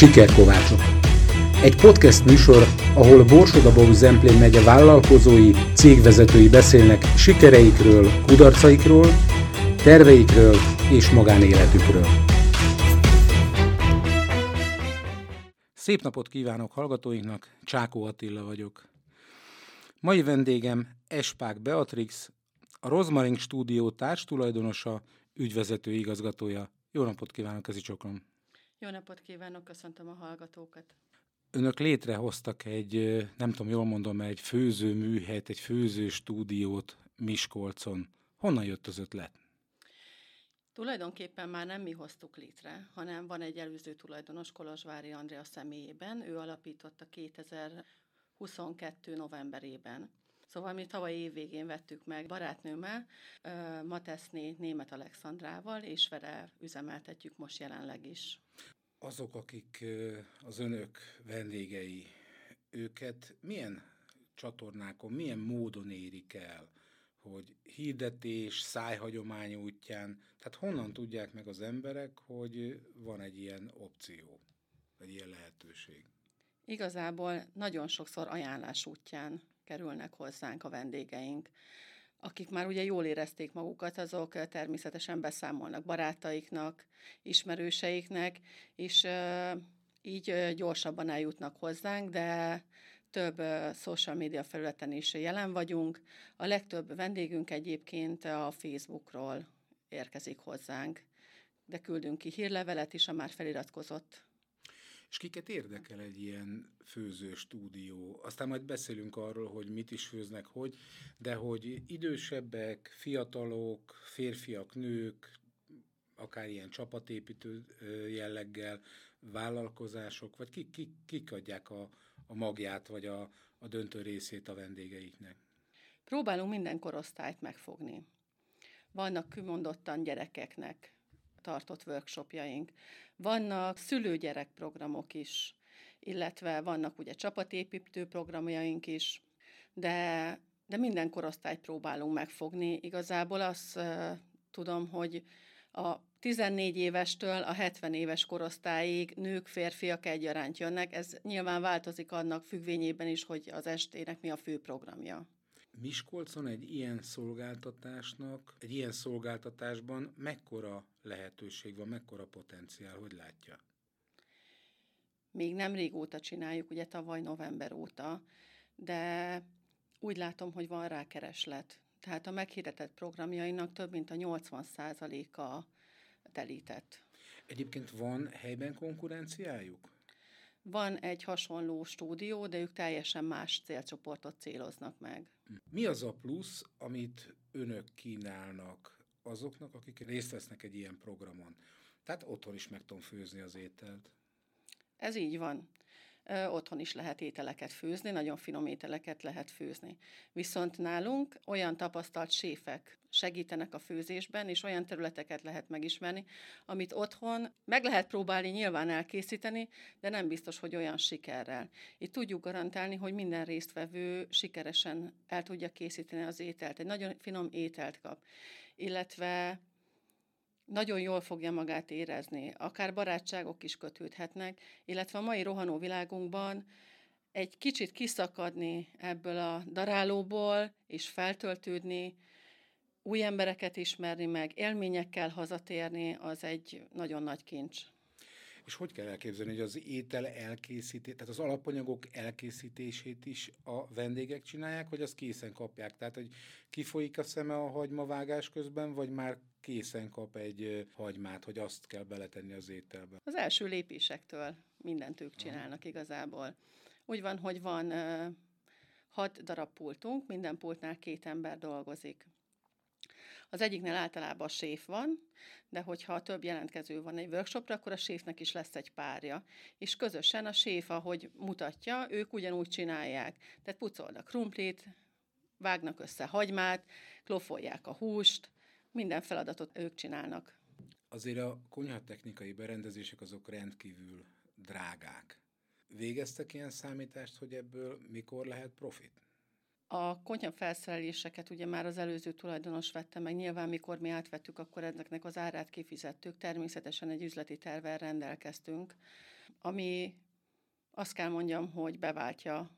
Sikerkovácsok. Egy podcast műsor, ahol Borsodabó Zemplén megye vállalkozói, cégvezetői beszélnek sikereikről, kudarcaikról, terveikről és magánéletükről. Szép napot kívánok hallgatóinknak, Csákó Attila vagyok. Mai vendégem Espák Beatrix, a Rozmaring Stúdió társtulajdonosa, ügyvezető igazgatója. Jó napot kívánok, Kezi Csoklom! Jó napot kívánok, köszöntöm a hallgatókat! Önök létrehoztak egy, nem tudom, jól mondom, egy főző műhelyt, egy főző stúdiót Miskolcon. Honnan jött az ötlet? Tulajdonképpen már nem mi hoztuk létre, hanem van egy előző tulajdonos, Kolozsvári Andrea személyében. Ő alapította 2022. novemberében. Szóval mi tavaly év végén vettük meg barátnőmmel, Mateszné német Alexandrával, és vele üzemeltetjük most jelenleg is. Azok, akik az önök vendégei, őket milyen csatornákon, milyen módon érik el? hogy hirdetés, szájhagyomány útján, tehát honnan tudják meg az emberek, hogy van egy ilyen opció, egy ilyen lehetőség? Igazából nagyon sokszor ajánlás útján kerülnek hozzánk a vendégeink. Akik már ugye jól érezték magukat, azok természetesen beszámolnak barátaiknak, ismerőseiknek, és így gyorsabban eljutnak hozzánk, de több social media felületen is jelen vagyunk. A legtöbb vendégünk egyébként a Facebookról érkezik hozzánk, de küldünk ki hírlevelet is a már feliratkozott és kiket érdekel egy ilyen főző stúdió? Aztán majd beszélünk arról, hogy mit is főznek, hogy, de hogy idősebbek, fiatalok, férfiak, nők, akár ilyen csapatépítő jelleggel, vállalkozások, vagy kik, kik, kik adják a, a magját, vagy a, a döntő részét a vendégeiknek? Próbálunk minden korosztályt megfogni. Vannak kimondottan gyerekeknek tartott workshopjaink. Vannak szülőgyerek programok is, illetve vannak ugye csapatépítő programjaink is, de, de minden korosztályt próbálunk megfogni. Igazából azt tudom, hogy a 14 évestől a 70 éves korosztályig nők, férfiak egyaránt jönnek. Ez nyilván változik annak függvényében is, hogy az estének mi a fő programja. Miskolcon egy ilyen szolgáltatásnak, egy ilyen szolgáltatásban mekkora lehetőség van, mekkora potenciál, hogy látja? Még nem régóta csináljuk, ugye tavaly november óta, de úgy látom, hogy van rá kereslet. Tehát a meghirdetett programjainak több mint a 80%-a telített. Egyébként van helyben konkurenciájuk? Van egy hasonló stúdió, de ők teljesen más célcsoportot céloznak meg. Mi az a plusz, amit önök kínálnak azoknak, akik részt vesznek egy ilyen programon? Tehát otthon is meg tudom főzni az ételt. Ez így van. Otthon is lehet ételeket főzni, nagyon finom ételeket lehet főzni. Viszont nálunk olyan tapasztalt séfek segítenek a főzésben, és olyan területeket lehet megismerni, amit otthon meg lehet próbálni nyilván elkészíteni, de nem biztos, hogy olyan sikerrel. Itt tudjuk garantálni, hogy minden résztvevő sikeresen el tudja készíteni az ételt, egy nagyon finom ételt kap, illetve nagyon jól fogja magát érezni, akár barátságok is kötődhetnek, illetve a mai rohanó világunkban egy kicsit kiszakadni ebből a darálóból, és feltöltődni, új embereket ismerni meg, élményekkel hazatérni, az egy nagyon nagy kincs. És hogy kell elképzelni, hogy az étel elkészítését, tehát az alapanyagok elkészítését is a vendégek csinálják, vagy azt készen kapják? Tehát, hogy kifolyik a szeme a hagymavágás közben, vagy már készen kap egy hagymát, hogy azt kell beletenni az ételbe? Az első lépésektől mindent ők csinálnak igazából. Úgy van, hogy van hat darab pultunk, minden pultnál két ember dolgozik. Az egyiknél általában a séf van, de hogyha több jelentkező van egy workshopra, akkor a séfnek is lesz egy párja. És közösen a séf, ahogy mutatja, ők ugyanúgy csinálják. Tehát pucolnak krumplit, vágnak össze hagymát, klofolják a húst, minden feladatot ők csinálnak. Azért a konyhatechnikai berendezések azok rendkívül drágák. Végeztek ilyen számítást, hogy ebből mikor lehet profit? A konyha felszereléseket ugye már az előző tulajdonos vette meg, nyilván mikor mi átvettük, akkor ezeknek az árát kifizettük, természetesen egy üzleti tervel rendelkeztünk. ami azt kell mondjam, hogy beváltja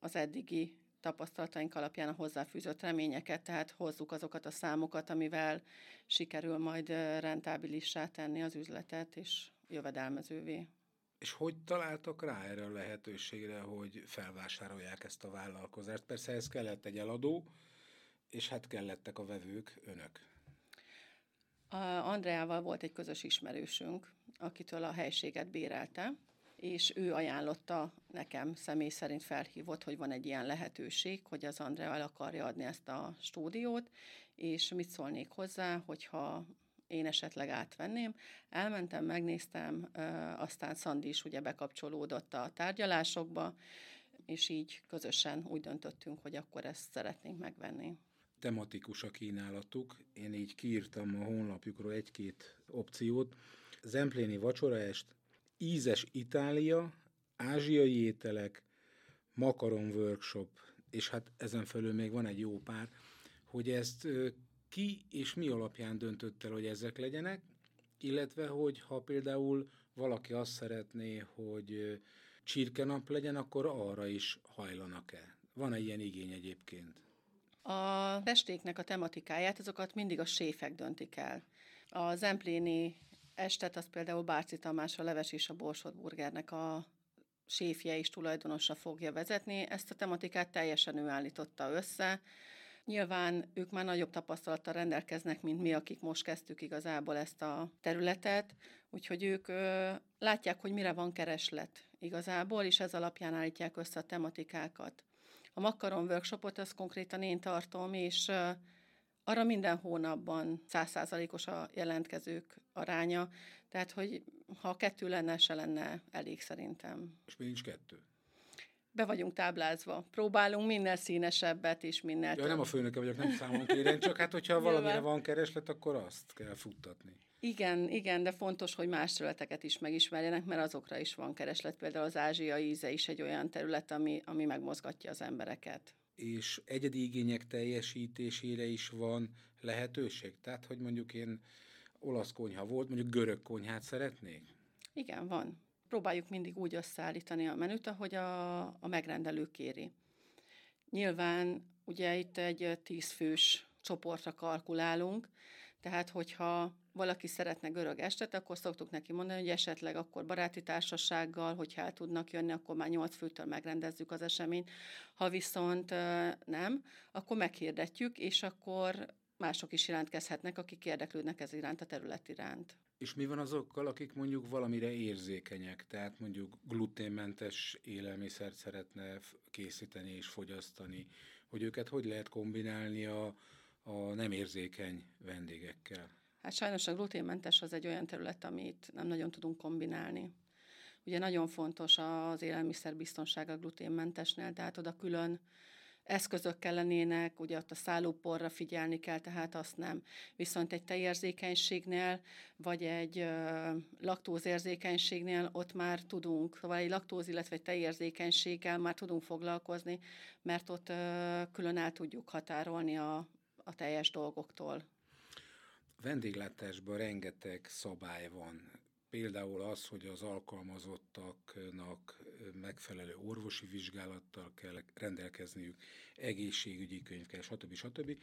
az eddigi tapasztalataink alapján a hozzáfűzött reményeket, tehát hozzuk azokat a számokat, amivel sikerül majd rentábilissá tenni az üzletet, és jövedelmezővé. És hogy találtak rá erre a lehetőségre, hogy felvásárolják ezt a vállalkozást? Persze ez kellett egy eladó, és hát kellettek a vevők, önök. A Andreával volt egy közös ismerősünk, akitől a helységet bérelte, és ő ajánlotta nekem, személy szerint felhívott, hogy van egy ilyen lehetőség, hogy az Andrea el akarja adni ezt a stúdiót, és mit szólnék hozzá, hogyha én esetleg átvenném. Elmentem, megnéztem, aztán Szandi is ugye bekapcsolódott a tárgyalásokba, és így közösen úgy döntöttünk, hogy akkor ezt szeretnénk megvenni. Tematikus a kínálatuk. Én így kiírtam a honlapjukról egy-két opciót. Zempléni vacsoraest, ízes Itália, ázsiai ételek, makaron workshop, és hát ezen felül még van egy jó pár, hogy ezt ki és mi alapján döntött el, hogy ezek legyenek, illetve hogy ha például valaki azt szeretné, hogy csirkenap legyen, akkor arra is hajlanak-e? Van-e ilyen igény egyébként? A festéknek a tematikáját, azokat mindig a séfek döntik el. A Zempléni estet az például Bárci Tamás, a Leves és a Borsod Burgernek a séfje és tulajdonosa fogja vezetni. Ezt a tematikát teljesen ő állította össze. Nyilván ők már nagyobb tapasztalattal rendelkeznek, mint mi, akik most kezdtük igazából ezt a területet, úgyhogy ők ö, látják, hogy mire van kereslet igazából, és ez alapján állítják össze a tematikákat. A makaron workshopot az konkrétan én tartom, és arra minden hónapban százszázalékos a jelentkezők aránya, tehát hogy ha kettő lenne, se lenne elég szerintem. És mi nincs kettő? Be vagyunk táblázva. Próbálunk minél színesebbet is, minél ja, nem a főnöke vagyok, nem számon kérem, csak hát hogyha valamire van kereslet, akkor azt kell futtatni. Igen, igen, de fontos, hogy más területeket is megismerjenek, mert azokra is van kereslet. Például az ázsiai íze is egy olyan terület, ami, ami megmozgatja az embereket és egyedi igények teljesítésére is van lehetőség? Tehát, hogy mondjuk én olasz konyha volt, mondjuk görög konyhát szeretnék? Igen, van. Próbáljuk mindig úgy összeállítani a menüt, ahogy a, a megrendelő kéri. Nyilván ugye itt egy tízfős csoportra kalkulálunk, tehát hogyha valaki szeretne görög estet, akkor szoktuk neki mondani, hogy esetleg akkor baráti társasággal, hogyha el tudnak jönni, akkor már nyolc főtől megrendezzük az eseményt. Ha viszont nem, akkor meghirdetjük, és akkor mások is jelentkezhetnek, akik érdeklődnek ez iránt, a terület iránt. És mi van azokkal, akik mondjuk valamire érzékenyek, tehát mondjuk gluténmentes élelmiszert szeretne készíteni és fogyasztani, hogy őket hogy lehet kombinálni a, a nem érzékeny vendégekkel? Hát sajnos a gluténmentes az egy olyan terület, amit nem nagyon tudunk kombinálni. Ugye nagyon fontos az élelmiszerbiztonság a gluténmentesnél, tehát oda külön eszközök kellenének, ugye ott a szállóporra figyelni kell, tehát azt nem. Viszont egy tejérzékenységnél, vagy egy ö, laktózérzékenységnél ott már tudunk, vagy egy laktóz, illetve egy tejérzékenységgel már tudunk foglalkozni, mert ott ö, külön el tudjuk határolni a, a teljes dolgoktól vendéglátásban rengeteg szabály van. Például az, hogy az alkalmazottaknak megfelelő orvosi vizsgálattal kell rendelkezniük, egészségügyi könyv kell, stb. stb.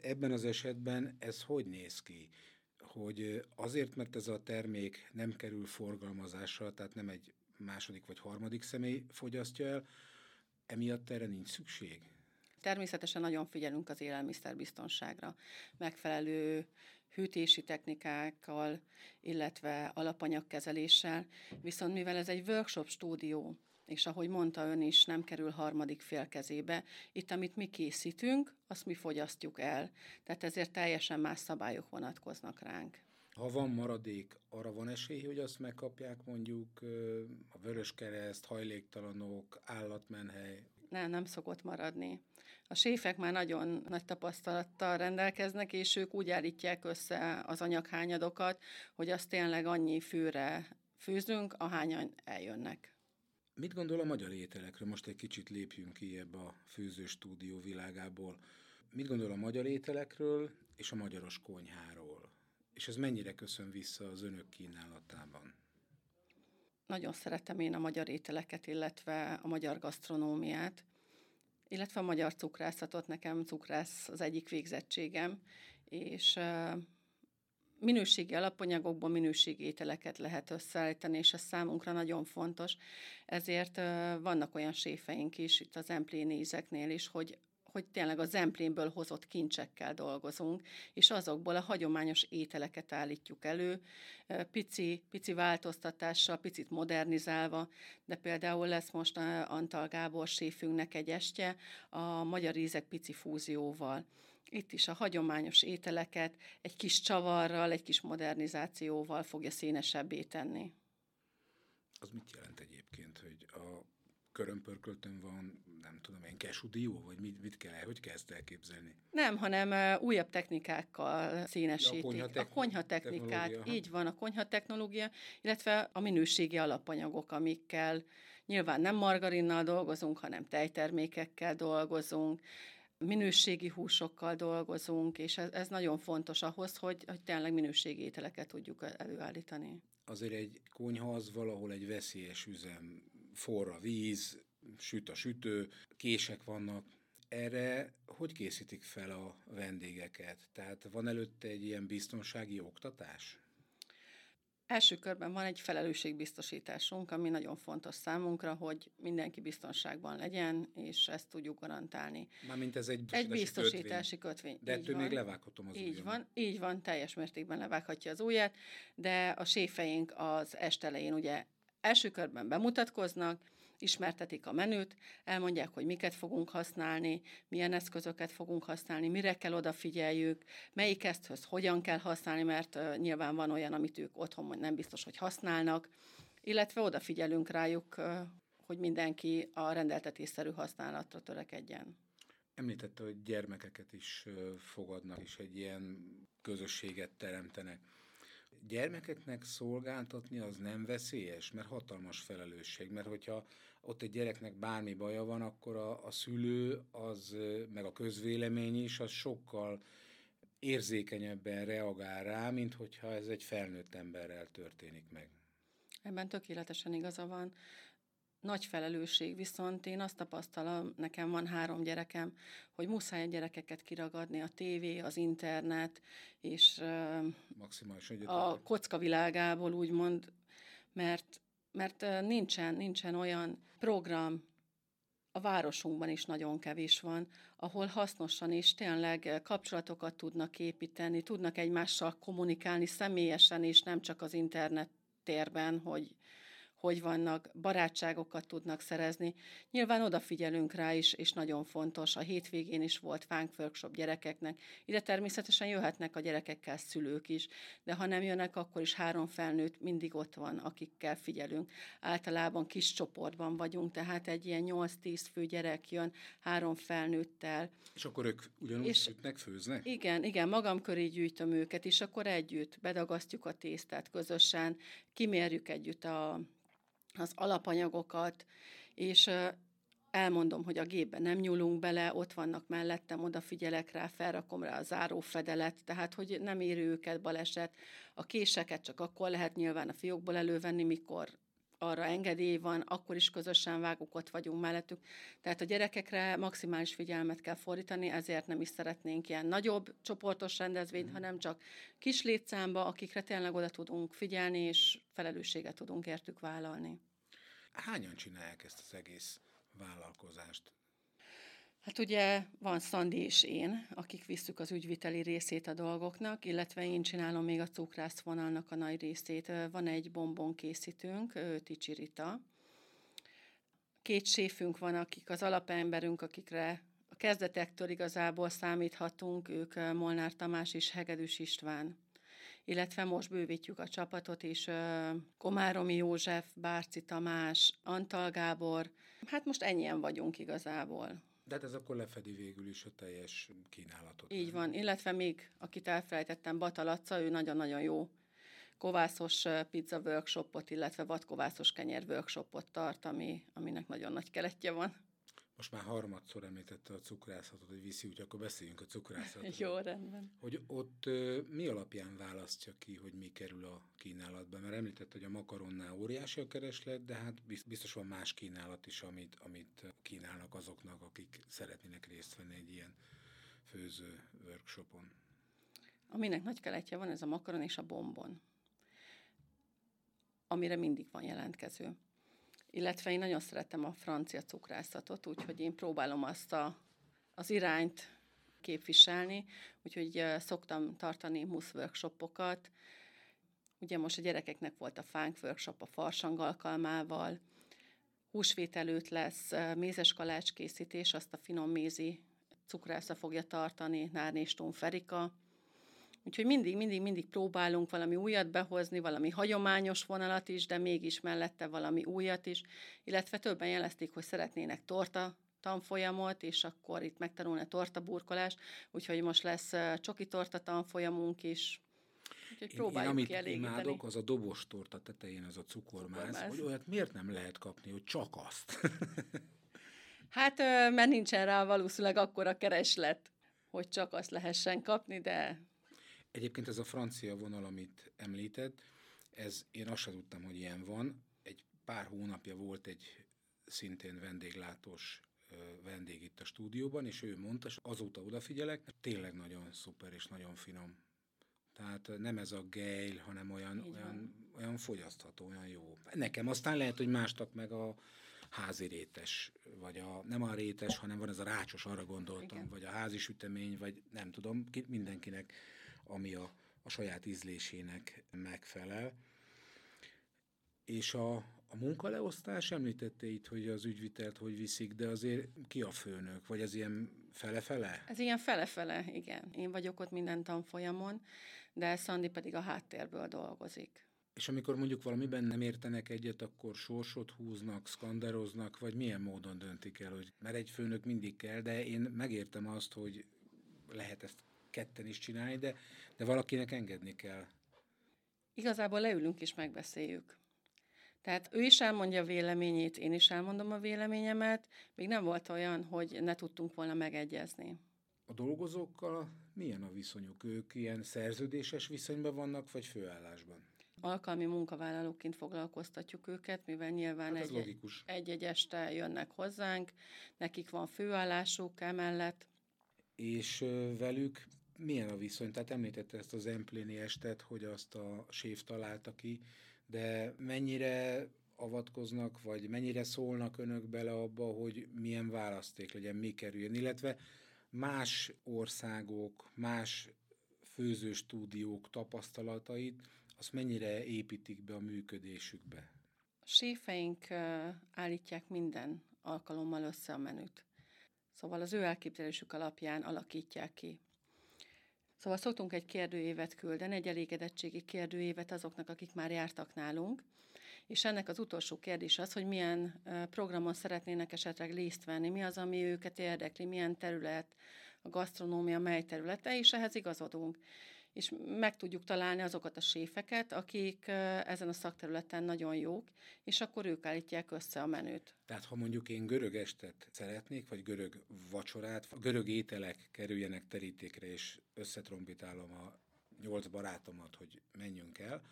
Ebben az esetben ez hogy néz ki? Hogy azért, mert ez a termék nem kerül forgalmazásra, tehát nem egy második vagy harmadik személy fogyasztja el, emiatt erre nincs szükség? Természetesen nagyon figyelünk az élelmiszerbiztonságra. Megfelelő hűtési technikákkal, illetve alapanyagkezeléssel, viszont mivel ez egy workshop stúdió, és ahogy mondta ön is, nem kerül harmadik fél kezébe. Itt, amit mi készítünk, azt mi fogyasztjuk el. Tehát ezért teljesen más szabályok vonatkoznak ránk. Ha van maradék, arra van esély, hogy azt megkapják mondjuk a Vöröskereszt, hajléktalanok, állatmenhely? Nem, nem szokott maradni. A séfek már nagyon nagy tapasztalattal rendelkeznek, és ők úgy állítják össze az anyaghányadokat, hogy azt tényleg annyi főre főzünk, ahányan eljönnek. Mit gondol a magyar ételekről? Most egy kicsit lépjünk ki ebbe a főzőstúdió világából. Mit gondol a magyar ételekről és a magyaros konyháról? És ez mennyire köszön vissza az önök kínálatában? Nagyon szeretem én a magyar ételeket, illetve a magyar gasztronómiát, illetve a magyar cukrászatot. Nekem cukrász az egyik végzettségem, és minőségi alapanyagokból minőségi ételeket lehet összeállítani, és ez számunkra nagyon fontos. Ezért vannak olyan séfeink is itt az emplénézeknél is, hogy hogy tényleg a zemplénből hozott kincsekkel dolgozunk, és azokból a hagyományos ételeket állítjuk elő, pici, pici változtatással, picit modernizálva, de például lesz most Antal Gábor séfünknek egy estje a magyar ízek pici fúzióval. Itt is a hagyományos ételeket egy kis csavarral, egy kis modernizációval fogja színesebbé tenni. Az mit jelent egyébként, hogy a körömpörköltön van, nem tudom én, kesudió, vagy mit, mit kell, hogy kell ezt elképzelni? Nem, hanem újabb technikákkal színesítik. Ja, a, konyha a konyhatechnikát, így van, a konyhatechnológia, illetve a minőségi alapanyagok, amikkel nyilván nem margarinnal dolgozunk, hanem tejtermékekkel dolgozunk, minőségi húsokkal dolgozunk, és ez, ez nagyon fontos ahhoz, hogy, hogy tényleg minőségi ételeket tudjuk előállítani. Azért egy konyha az valahol egy veszélyes üzem, forra víz, süt a sütő, kések vannak. Erre hogy készítik fel a vendégeket? Tehát van előtte egy ilyen biztonsági oktatás? Első körben van egy felelősségbiztosításunk, ami nagyon fontos számunkra, hogy mindenki biztonságban legyen, és ezt tudjuk garantálni. Mármint ez egy biztosítási, egy biztosítási kötvény. kötvény. De ettől még levághatom az Így ujjam. van, így van, teljes mértékben levághatja az ujját, de a séfeink az estelején ugye első körben bemutatkoznak, ismertetik a menüt, elmondják, hogy miket fogunk használni, milyen eszközöket fogunk használni, mire kell odafigyeljük, melyik eszköz hogyan kell használni, mert uh, nyilván van olyan, amit ők otthon nem biztos, hogy használnak, illetve odafigyelünk rájuk, uh, hogy mindenki a rendeltetésszerű használatra törekedjen. Említette, hogy gyermekeket is fogadnak, és egy ilyen közösséget teremtenek gyermekeknek szolgáltatni az nem veszélyes, mert hatalmas felelősség, mert hogyha ott egy gyereknek bármi baja van, akkor a, a szülő, az, meg a közvélemény is, az sokkal érzékenyebben reagál rá, mint hogyha ez egy felnőtt emberrel történik meg. Ebben tökéletesen igaza van nagy felelősség, viszont én azt tapasztalom, nekem van három gyerekem, hogy muszáj a gyerekeket kiragadni a tévé, az internet, és Maximális a kocka világából úgymond, mert, mert nincsen, nincsen olyan program, a városunkban is nagyon kevés van, ahol hasznosan is tényleg kapcsolatokat tudnak építeni, tudnak egymással kommunikálni személyesen is, nem csak az internet térben, hogy hogy vannak, barátságokat tudnak szerezni. Nyilván odafigyelünk rá is, és nagyon fontos. A hétvégén is volt fánk workshop gyerekeknek. Ide természetesen jöhetnek a gyerekekkel szülők is, de ha nem jönnek, akkor is három felnőtt mindig ott van, akikkel figyelünk. Általában kis csoportban vagyunk, tehát egy ilyen 8-10 fő gyerek jön három felnőttel. És akkor ők ugyanúgy és sütnek, főznek? Igen, igen, magam köré gyűjtöm őket, és akkor együtt bedagasztjuk a tésztát közösen, kimérjük együtt a az alapanyagokat, és elmondom, hogy a gépbe nem nyúlunk bele, ott vannak mellettem, odafigyelek rá, felrakom rá a zárófedelet, tehát hogy nem éri őket baleset. A késeket csak akkor lehet nyilván a fiókból elővenni, mikor arra engedély van, akkor is közösen vágunk, ott vagyunk mellettük. Tehát a gyerekekre maximális figyelmet kell fordítani, ezért nem is szeretnénk ilyen nagyobb csoportos rendezvényt, mm. hanem csak kis létszámba, akikre tényleg oda tudunk figyelni, és felelősséget tudunk értük vállalni. Hányan csinálják ezt az egész vállalkozást? Hát ugye van Szandi és én, akik visszük az ügyviteli részét a dolgoknak, illetve én csinálom még a cukrász vonalnak a nagy részét. Van egy bombon készítőnk, Ticsi Rita. Két séfünk van, akik az alapemberünk, akikre a kezdetektől igazából számíthatunk, ők Molnár Tamás és Hegedűs István illetve most bővítjük a csapatot is, Komáromi József, Bárci Tamás, Antal Gábor, hát most ennyien vagyunk igazából. De hát ez akkor lefedi végül is a teljes kínálatot. Így nem? van, illetve még, akit elfelejtettem, Batalaca, ő nagyon-nagyon jó kovászos pizza workshopot, illetve vadkovászos kenyer workshopot tart, ami, aminek nagyon nagy keletje van. Most már harmadszor említette a cukrászatot, hogy viszi, úgyhogy akkor beszéljünk a cukrászatról. Jó, rendben. Hogy ott mi alapján választja ki, hogy mi kerül a kínálatba? Mert említett, hogy a makaronnál óriási a kereslet, de hát biztos van más kínálat is, amit, amit kínálnak azoknak, akik szeretnének részt venni egy ilyen főző workshopon. Aminek nagy keletje van, ez a makaron és a bombon, amire mindig van jelentkező illetve én nagyon szeretem a francia cukrászatot, úgyhogy én próbálom azt a, az irányt képviselni, úgyhogy szoktam tartani musz workshopokat. Ugye most a gyerekeknek volt a fánk workshop a farsang alkalmával, húsvét előtt lesz mézes kalács készítés, azt a finom mézi cukrásza fogja tartani Nárnéston Ferika, Úgyhogy mindig, mindig, mindig próbálunk valami újat behozni, valami hagyományos vonalat is, de mégis mellette valami újat is, illetve többen jelezték, hogy szeretnének torta tanfolyamot, és akkor itt megtanulni a torta burkolás, úgyhogy most lesz csoki torta tanfolyamunk is, Úgyhogy próbáljuk én, amit imádok, az a dobos torta tetején az a cukormáz, cukormáz, hogy olyat miért nem lehet kapni, hogy csak azt? hát, mert nincsen rá valószínűleg akkora kereslet, hogy csak azt lehessen kapni, de Egyébként ez a francia vonal, amit említett, ez én azt sem tudtam, hogy ilyen van. Egy pár hónapja volt egy szintén vendéglátós vendég itt a stúdióban, és ő mondta, és azóta odafigyelek, tényleg nagyon szuper és nagyon finom. Tehát nem ez a gejl, hanem olyan, olyan, olyan fogyasztható, olyan jó. Nekem aztán lehet, hogy mástak meg a házi rétes, vagy a, nem a rétes, hanem van ez a rácsos, arra gondoltam, Igen. vagy a házi sütemény, vagy nem tudom, mindenkinek ami a, a saját ízlésének megfelel. És a, a munkaleosztás említette itt, hogy az ügyvitelt hogy viszik, de azért ki a főnök? Vagy ez ilyen fele-fele? Ez ilyen fele-fele, igen. Én vagyok ott minden tanfolyamon, de Szandi pedig a háttérből dolgozik. És amikor mondjuk valamiben nem értenek egyet, akkor sorsot húznak, skanderoznak, vagy milyen módon döntik el, hogy mert egy főnök mindig kell, de én megértem azt, hogy lehet ezt ketten is csinálni, de, de valakinek engedni kell. Igazából leülünk és megbeszéljük. Tehát ő is elmondja a véleményét, én is elmondom a véleményemet, még nem volt olyan, hogy ne tudtunk volna megegyezni. A dolgozókkal milyen a viszonyuk? Ők ilyen szerződéses viszonyban vannak, vagy főállásban? Alkalmi munkavállalóként foglalkoztatjuk őket, mivel nyilván hát egy, egy-egy este jönnek hozzánk, nekik van főállásuk emellett. És velük milyen a viszony? Tehát említette ezt az empléni estet, hogy azt a séf találta ki, de mennyire avatkoznak, vagy mennyire szólnak önök bele abba, hogy milyen választék legyen, mi kerüljön, illetve más országok, más főzőstúdiók tapasztalatait, azt mennyire építik be a működésükbe? A séfeink állítják minden alkalommal össze a menüt. Szóval az ő elképzelésük alapján alakítják ki. Szóval szoktunk egy kérdőévet küldeni, egy elégedettségi kérdőévet azoknak, akik már jártak nálunk, és ennek az utolsó kérdés az, hogy milyen programon szeretnének esetleg részt venni, mi az, ami őket érdekli, milyen terület, a gasztronómia mely területe, és ehhez igazodunk és meg tudjuk találni azokat a séfeket, akik ezen a szakterületen nagyon jók, és akkor ők állítják össze a menüt. Tehát ha mondjuk én görög estet szeretnék, vagy görög vacsorát, görög ételek kerüljenek terítékre, és összetrombitálom a nyolc barátomat, hogy menjünk el,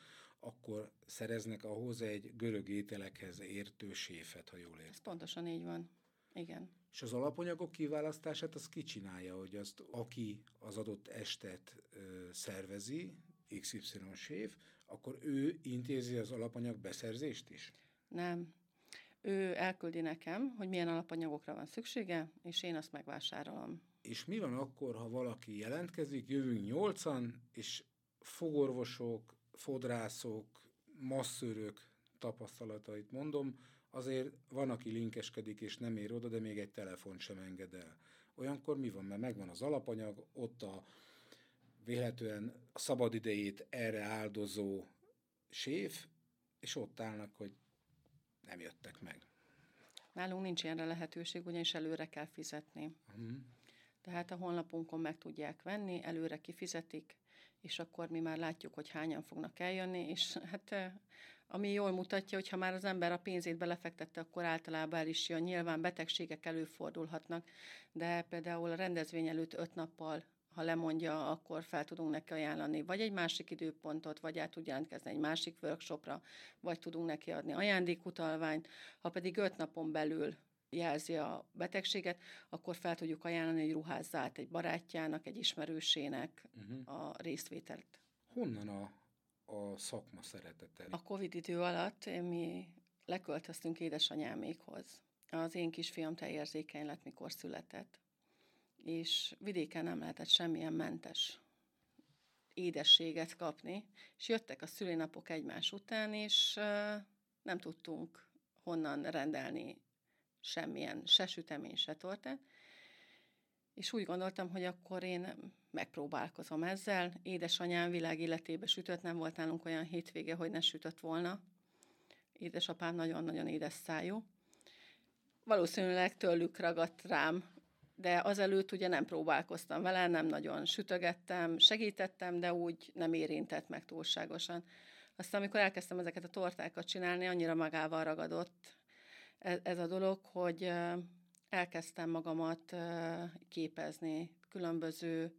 akkor szereznek ahhoz egy görög ételekhez értő séfet, ha jól értem. Ez pontosan így van. Igen. És az alapanyagok kiválasztását az kicsinálja, hogy azt, aki az adott estet ö, szervezi, XY séf, akkor ő intézi az alapanyag beszerzést is? Nem. Ő elküldi nekem, hogy milyen alapanyagokra van szüksége, és én azt megvásárolom. És mi van akkor, ha valaki jelentkezik, jövünk nyolcan, és fogorvosok, fodrászok, masszőrök tapasztalatait mondom, azért van, aki linkeskedik és nem ér oda, de még egy telefon sem enged el. Olyankor mi van? Mert megvan az alapanyag, ott a véletlenül a szabad idejét erre áldozó séf, és ott állnak, hogy nem jöttek meg. Nálunk nincs ilyenre lehetőség, ugyanis előre kell fizetni. Uh-huh. Tehát a honlapunkon meg tudják venni, előre kifizetik, és akkor mi már látjuk, hogy hányan fognak eljönni, és hát ami jól mutatja, hogy ha már az ember a pénzét belefektette, akkor általában el is jön. Nyilván betegségek előfordulhatnak, de például a rendezvény előtt öt nappal ha lemondja, akkor fel tudunk neki ajánlani vagy egy másik időpontot, vagy át tud jelentkezni egy másik workshopra, vagy tudunk neki adni ajándékutalványt. Ha pedig öt napon belül jelzi a betegséget, akkor fel tudjuk ajánlani, hogy ruházzát egy barátjának, egy ismerősének uh-huh. a részvételt. Honnan a, a szakma szeretete? A Covid idő alatt mi leköltöztünk édesanyámékhoz. Az én kisfiam teljérzékeny lett, mikor született és vidéken nem lehetett semmilyen mentes édességet kapni, és jöttek a szülinapok egymás után, és nem tudtunk honnan rendelni semmilyen, se sütemény, se tortát, és úgy gondoltam, hogy akkor én megpróbálkozom ezzel. Édesanyám világ életébe sütött, nem volt nálunk olyan hétvége, hogy ne sütött volna. Édesapám nagyon-nagyon édes szájú. Valószínűleg tőlük ragadt rám de azelőtt ugye nem próbálkoztam vele, nem nagyon sütögettem, segítettem, de úgy nem érintett meg túlságosan. Aztán, amikor elkezdtem ezeket a tortákat csinálni, annyira magával ragadott ez, ez a dolog, hogy elkezdtem magamat képezni, különböző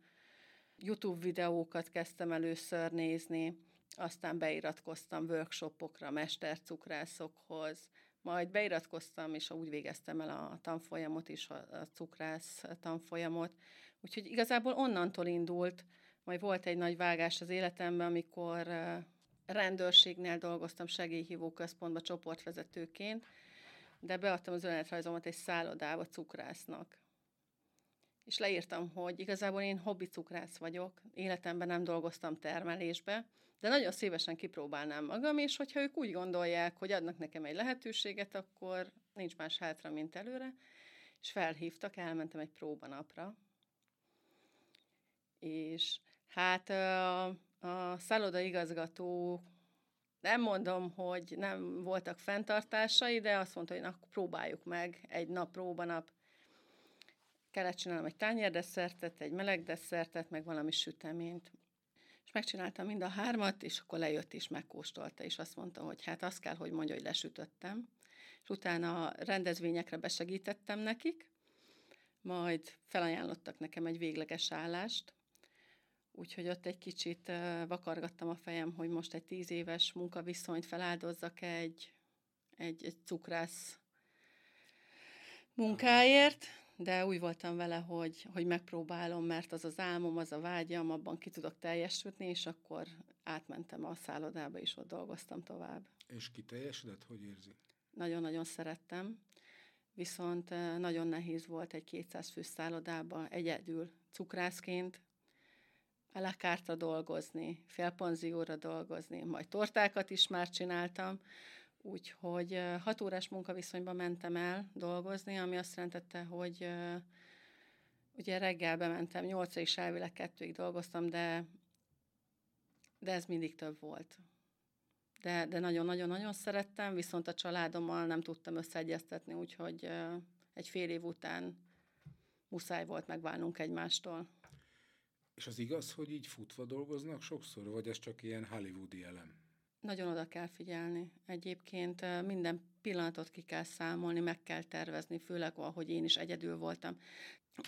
YouTube videókat kezdtem először nézni, aztán beiratkoztam workshopokra, mestercukrászokhoz, majd beiratkoztam, és úgy végeztem el a tanfolyamot is, a cukrász tanfolyamot. Úgyhogy igazából onnantól indult, majd volt egy nagy vágás az életemben, amikor rendőrségnél dolgoztam segélyhívó központba csoportvezetőként, de beadtam az önéletrajzomat egy szállodába cukrásznak. És leírtam, hogy igazából én hobbi cukrász vagyok, életemben nem dolgoztam termelésbe, de nagyon szívesen kipróbálnám magam, és hogyha ők úgy gondolják, hogy adnak nekem egy lehetőséget, akkor nincs más hátra, mint előre, és felhívtak, elmentem egy próbanapra, és hát a, a szálloda igazgató nem mondom, hogy nem voltak fenntartásai, de azt mondta, hogy na, próbáljuk meg egy nap, próbanap. Kellett csinálnom egy tányérdesszertet, egy meleg desszertet, meg valami süteményt és megcsináltam mind a hármat, és akkor lejött és megkóstolta, és azt mondta, hogy hát azt kell, hogy mondja, hogy lesütöttem. És utána rendezvényekre besegítettem nekik, majd felajánlottak nekem egy végleges állást, úgyhogy ott egy kicsit vakargattam a fejem, hogy most egy tíz éves munkaviszonyt feláldozzak egy, egy, egy cukrász munkáért, de úgy voltam vele, hogy, hogy megpróbálom, mert az az álmom, az a vágyam, abban ki tudok teljesülni, és akkor átmentem a szállodába, és ott dolgoztam tovább. És ki teljesedett? Hogy érzi? Nagyon-nagyon szerettem, viszont nagyon nehéz volt egy 200 fő szállodába egyedül cukrászként, a dolgozni, félpanzióra dolgozni, majd tortákat is már csináltam, Úgyhogy hat órás munkaviszonyban mentem el dolgozni, ami azt jelentette, hogy ugye reggel bementem, nyolcra és elvileg kettőig dolgoztam, de, de ez mindig több volt. De, de nagyon-nagyon-nagyon szerettem, viszont a családommal nem tudtam összeegyeztetni, úgyhogy egy fél év után muszáj volt megválnunk egymástól. És az igaz, hogy így futva dolgoznak sokszor, vagy ez csak ilyen hollywoodi elem? Nagyon oda kell figyelni. Egyébként minden pillanatot ki kell számolni, meg kell tervezni, főleg ahogy én is egyedül voltam.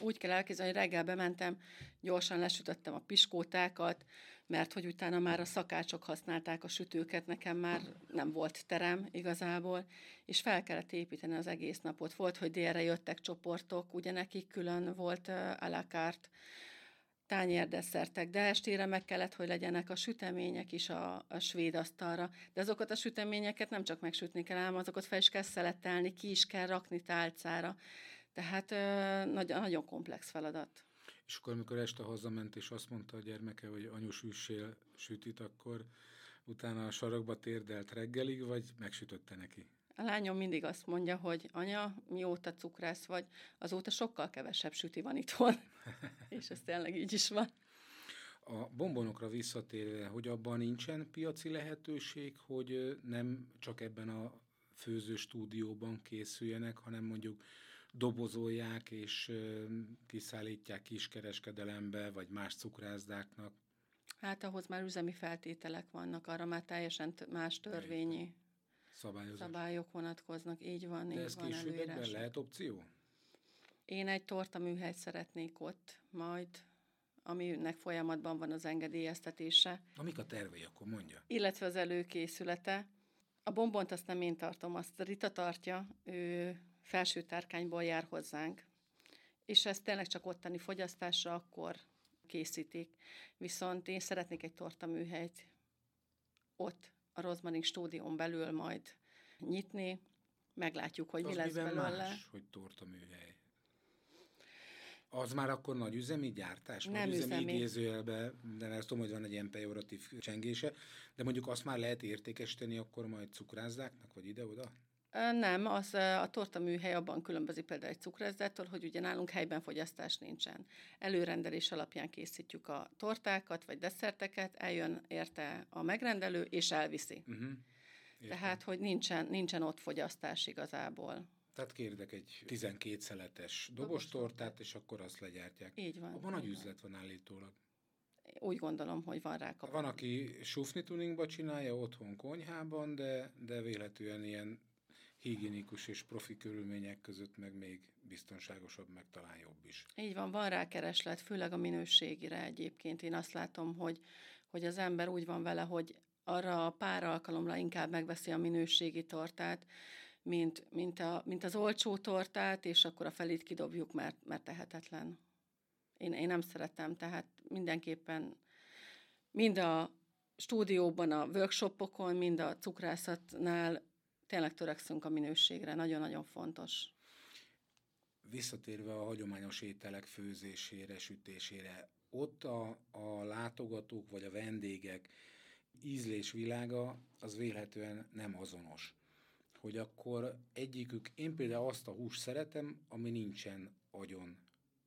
Úgy kell elképzelni, hogy reggel bementem, gyorsan lesütöttem a piskótákat, mert hogy utána már a szakácsok használták a sütőket, nekem már nem volt terem igazából, és fel kellett építeni az egész napot. Volt, hogy délre jöttek csoportok, ugye nekik külön volt a la carte tányérdesszertek, de estére meg kellett, hogy legyenek a sütemények is a, a svéd asztalra. De azokat a süteményeket nem csak megsütni kell, hanem azokat fel is kell szeletelni, ki is kell rakni tálcára. Tehát ö, nagyon, nagyon komplex feladat. És akkor, amikor este hazament, és azt mondta a gyermeke, hogy anyu süssél sütit, akkor utána a sarokba térdelt reggelig, vagy megsütötte neki? A lányom mindig azt mondja, hogy anya, mióta cukrász vagy, azóta sokkal kevesebb süti van itthon. És ez tényleg így is van. A bombonokra visszatérve, hogy abban nincsen piaci lehetőség, hogy nem csak ebben a főző stúdióban készüljenek, hanem mondjuk dobozolják és kiszállítják kiskereskedelembe, vagy más cukrászdáknak? Hát ahhoz már üzemi feltételek vannak, arra már teljesen más törvényi Szabályozás. szabályok vonatkoznak. Így van, De így ez van későbbiekben előírás. lehet opció? Én egy tortaműhelyt szeretnék ott majd, aminek folyamatban van az engedélyeztetése, Amik a tervei, akkor mondja. illetve az előkészülete. A bombont azt nem én tartom, azt Rita tartja, ő felső tárkányból jár hozzánk, és ezt tényleg csak ottani fogyasztásra akkor készítik. Viszont én szeretnék egy tortaműhelyt ott, a Rosmarin stúdión belül majd nyitni, meglátjuk, hogy mi az lesz miben belőle. más, hogy tortaműhely? Az már akkor nagy üzemi gyártás? Nem nagy üzemi, üzemi. idézőjelbe, de ezt tudom, hogy van egy ilyen pejoratív csengése, de mondjuk azt már lehet értékesíteni akkor majd cukrászdáknak, vagy ide-oda? Nem, az a torta műhely abban különbözik például egy cukrászdától, hogy ugye nálunk helyben fogyasztás nincsen. Előrendelés alapján készítjük a tortákat vagy desszerteket, eljön érte a megrendelő, és elviszi. Uh-huh. Tehát, hogy nincsen, nincsen ott fogyasztás igazából. Tehát kérdek egy 12 szeletes dobostortát, és akkor azt legyártják. Így van. Abban nagy van. üzlet van állítólag. Úgy gondolom, hogy van rá kapcsolat. Van, aki sufni tuningba csinálja otthon konyhában, de, de véletlenül ilyen higiénikus és profi körülmények között meg még biztonságosabb, meg talán jobb is. Így van, van rá kereslet, főleg a minőségire egyébként. Én azt látom, hogy, hogy az ember úgy van vele, hogy arra a pár alkalomra inkább megveszi a minőségi tortát, mint, mint, a, mint az olcsó tortát, és akkor a felét kidobjuk, mert, mert tehetetlen. Én, én nem szeretem, tehát mindenképpen mind a stúdióban, a workshopokon, mind a cukrászatnál tényleg törekszünk a minőségre, nagyon-nagyon fontos. Visszatérve a hagyományos ételek főzésére, sütésére, ott a, a látogatók vagy a vendégek ízlésvilága az vélhetően nem azonos. Hogy akkor egyikük, én például azt a húst szeretem, ami nincsen agyon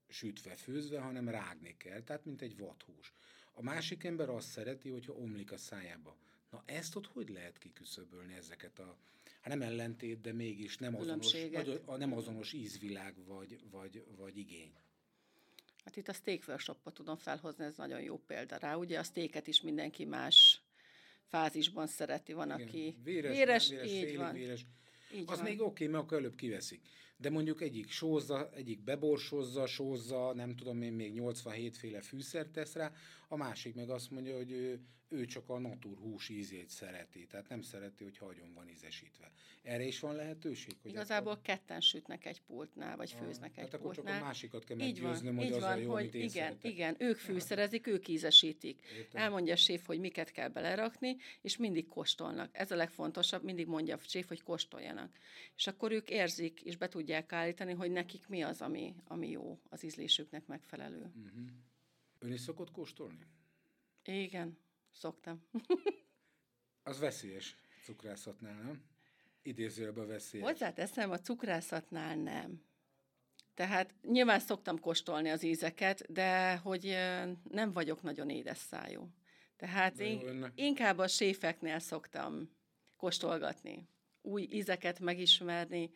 sütve, főzve, hanem rágni kell, tehát mint egy vadhús. A másik ember azt szereti, hogyha omlik a szájába. Na ezt ott hogy lehet kiküszöbölni ezeket a, hát nem ellentét, de mégis nem azonos, a nem azonos ízvilág vagy, vagy, vagy igény. Hát itt a steak workshopot tudom felhozni, ez nagyon jó példa rá. Ugye a steaket is mindenki más fázisban szereti. Van, Igen, aki véres, véres, nem véres így van. véres. Így az van. még oké, mert akkor előbb kiveszik. De mondjuk egyik sózza, egyik beborsozza, sózza, nem tudom én, még 87 féle fűszert tesz rá, a másik meg azt mondja, hogy ő, ő csak a natur hús ízét szereti, tehát nem szereti, hogy hagyom van ízesítve. Erre is van lehetőség? Hogy Igazából akkor, ketten sütnek egy pultnál, vagy főznek egy tehát akkor csak a pultnál. másikat kell meggyőznöm, hogy így az van, a jó, hogy igen, szeretek. igen, ők fűszerezik, ők ízesítik. Értem. Elmondja a séf, hogy miket kell belerakni, és mindig kóstolnak. Ez a legfontosabb, mindig mondja a séf, hogy kóstoljanak. És akkor ők érzik, és be tudják állítani, hogy nekik mi az, ami, ami jó, az ízlésüknek megfelelő. Mhm. Ön is szokott kóstolni? Igen, szoktam. Az veszélyes cukrászatnál, nem? Idézőjelben veszélyes. Hozzáteszem, a cukrászatnál nem. Tehát nyilván szoktam kóstolni az ízeket, de hogy nem vagyok nagyon édes szájú. Tehát De én, inkább a séfeknél szoktam kóstolgatni, új ízeket megismerni.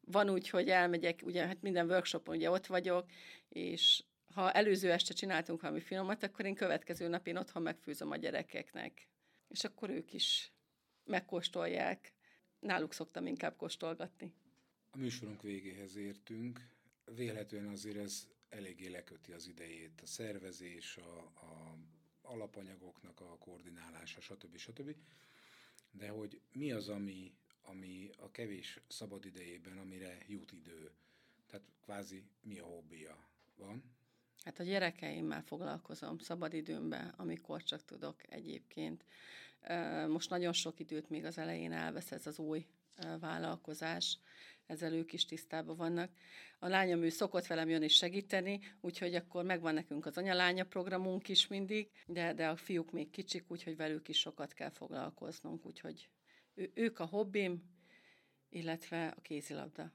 Van úgy, hogy elmegyek, ugye hát minden workshopon ugye ott vagyok, és ha előző este csináltunk valami finomat, akkor én következő nap én otthon megfőzöm a gyerekeknek. És akkor ők is megkóstolják. Náluk szoktam inkább kóstolgatni. A műsorunk végéhez értünk. Vélhetően azért ez eléggé leköti az idejét. A szervezés, a, a alapanyagoknak a koordinálása, stb. stb. De hogy mi az, ami, ami a kevés szabad idejében, amire jut idő? Tehát kvázi mi a hobbija? Van? Hát a gyerekeimmel foglalkozom szabadidőmben, amikor csak tudok egyébként. Most nagyon sok időt még az elején elvesz ez az új vállalkozás, ezzel ők is tisztában vannak. A lányom ő szokott velem jönni segíteni, úgyhogy akkor megvan nekünk az anyalánya programunk is mindig, de, de a fiúk még kicsik, úgyhogy velük is sokat kell foglalkoznunk, úgyhogy ő, ők a hobbim, illetve a kézilabda,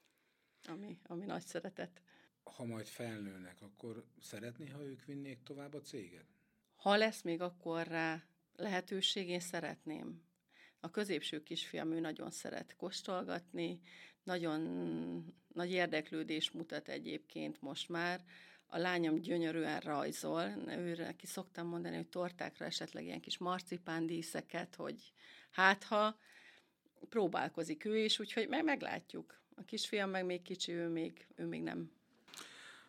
ami, ami nagy szeretet. Ha majd felnőnek, akkor szeretné, ha ők vinnék tovább a céget? Ha lesz még akkor rá lehetőség, én szeretném. A középső kisfiam, ő nagyon szeret kóstolgatni, nagyon nagy érdeklődés mutat egyébként most már a lányom gyönyörűen rajzol, őre neki szoktam mondani, hogy tortákra esetleg ilyen kis marcipándíszeket, hogy hát ha próbálkozik ő is, úgyhogy meg meglátjuk. A kisfiam meg még kicsi, ő még, ő még nem.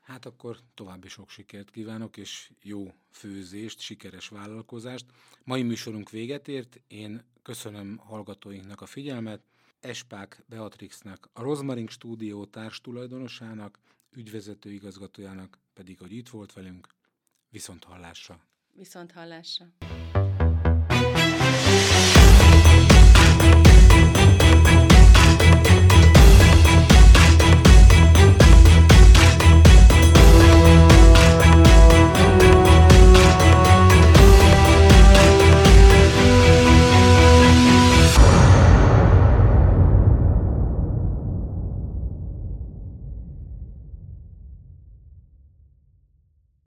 Hát akkor további sok sikert kívánok, és jó főzést, sikeres vállalkozást. Mai műsorunk véget ért, én köszönöm hallgatóinknak a figyelmet, Espák Beatrixnak, a Rozmaring stúdió társ tulajdonosának, ügyvezető igazgatójának pedig, hogy itt volt velünk. Viszont hallásra! Viszont hallásra!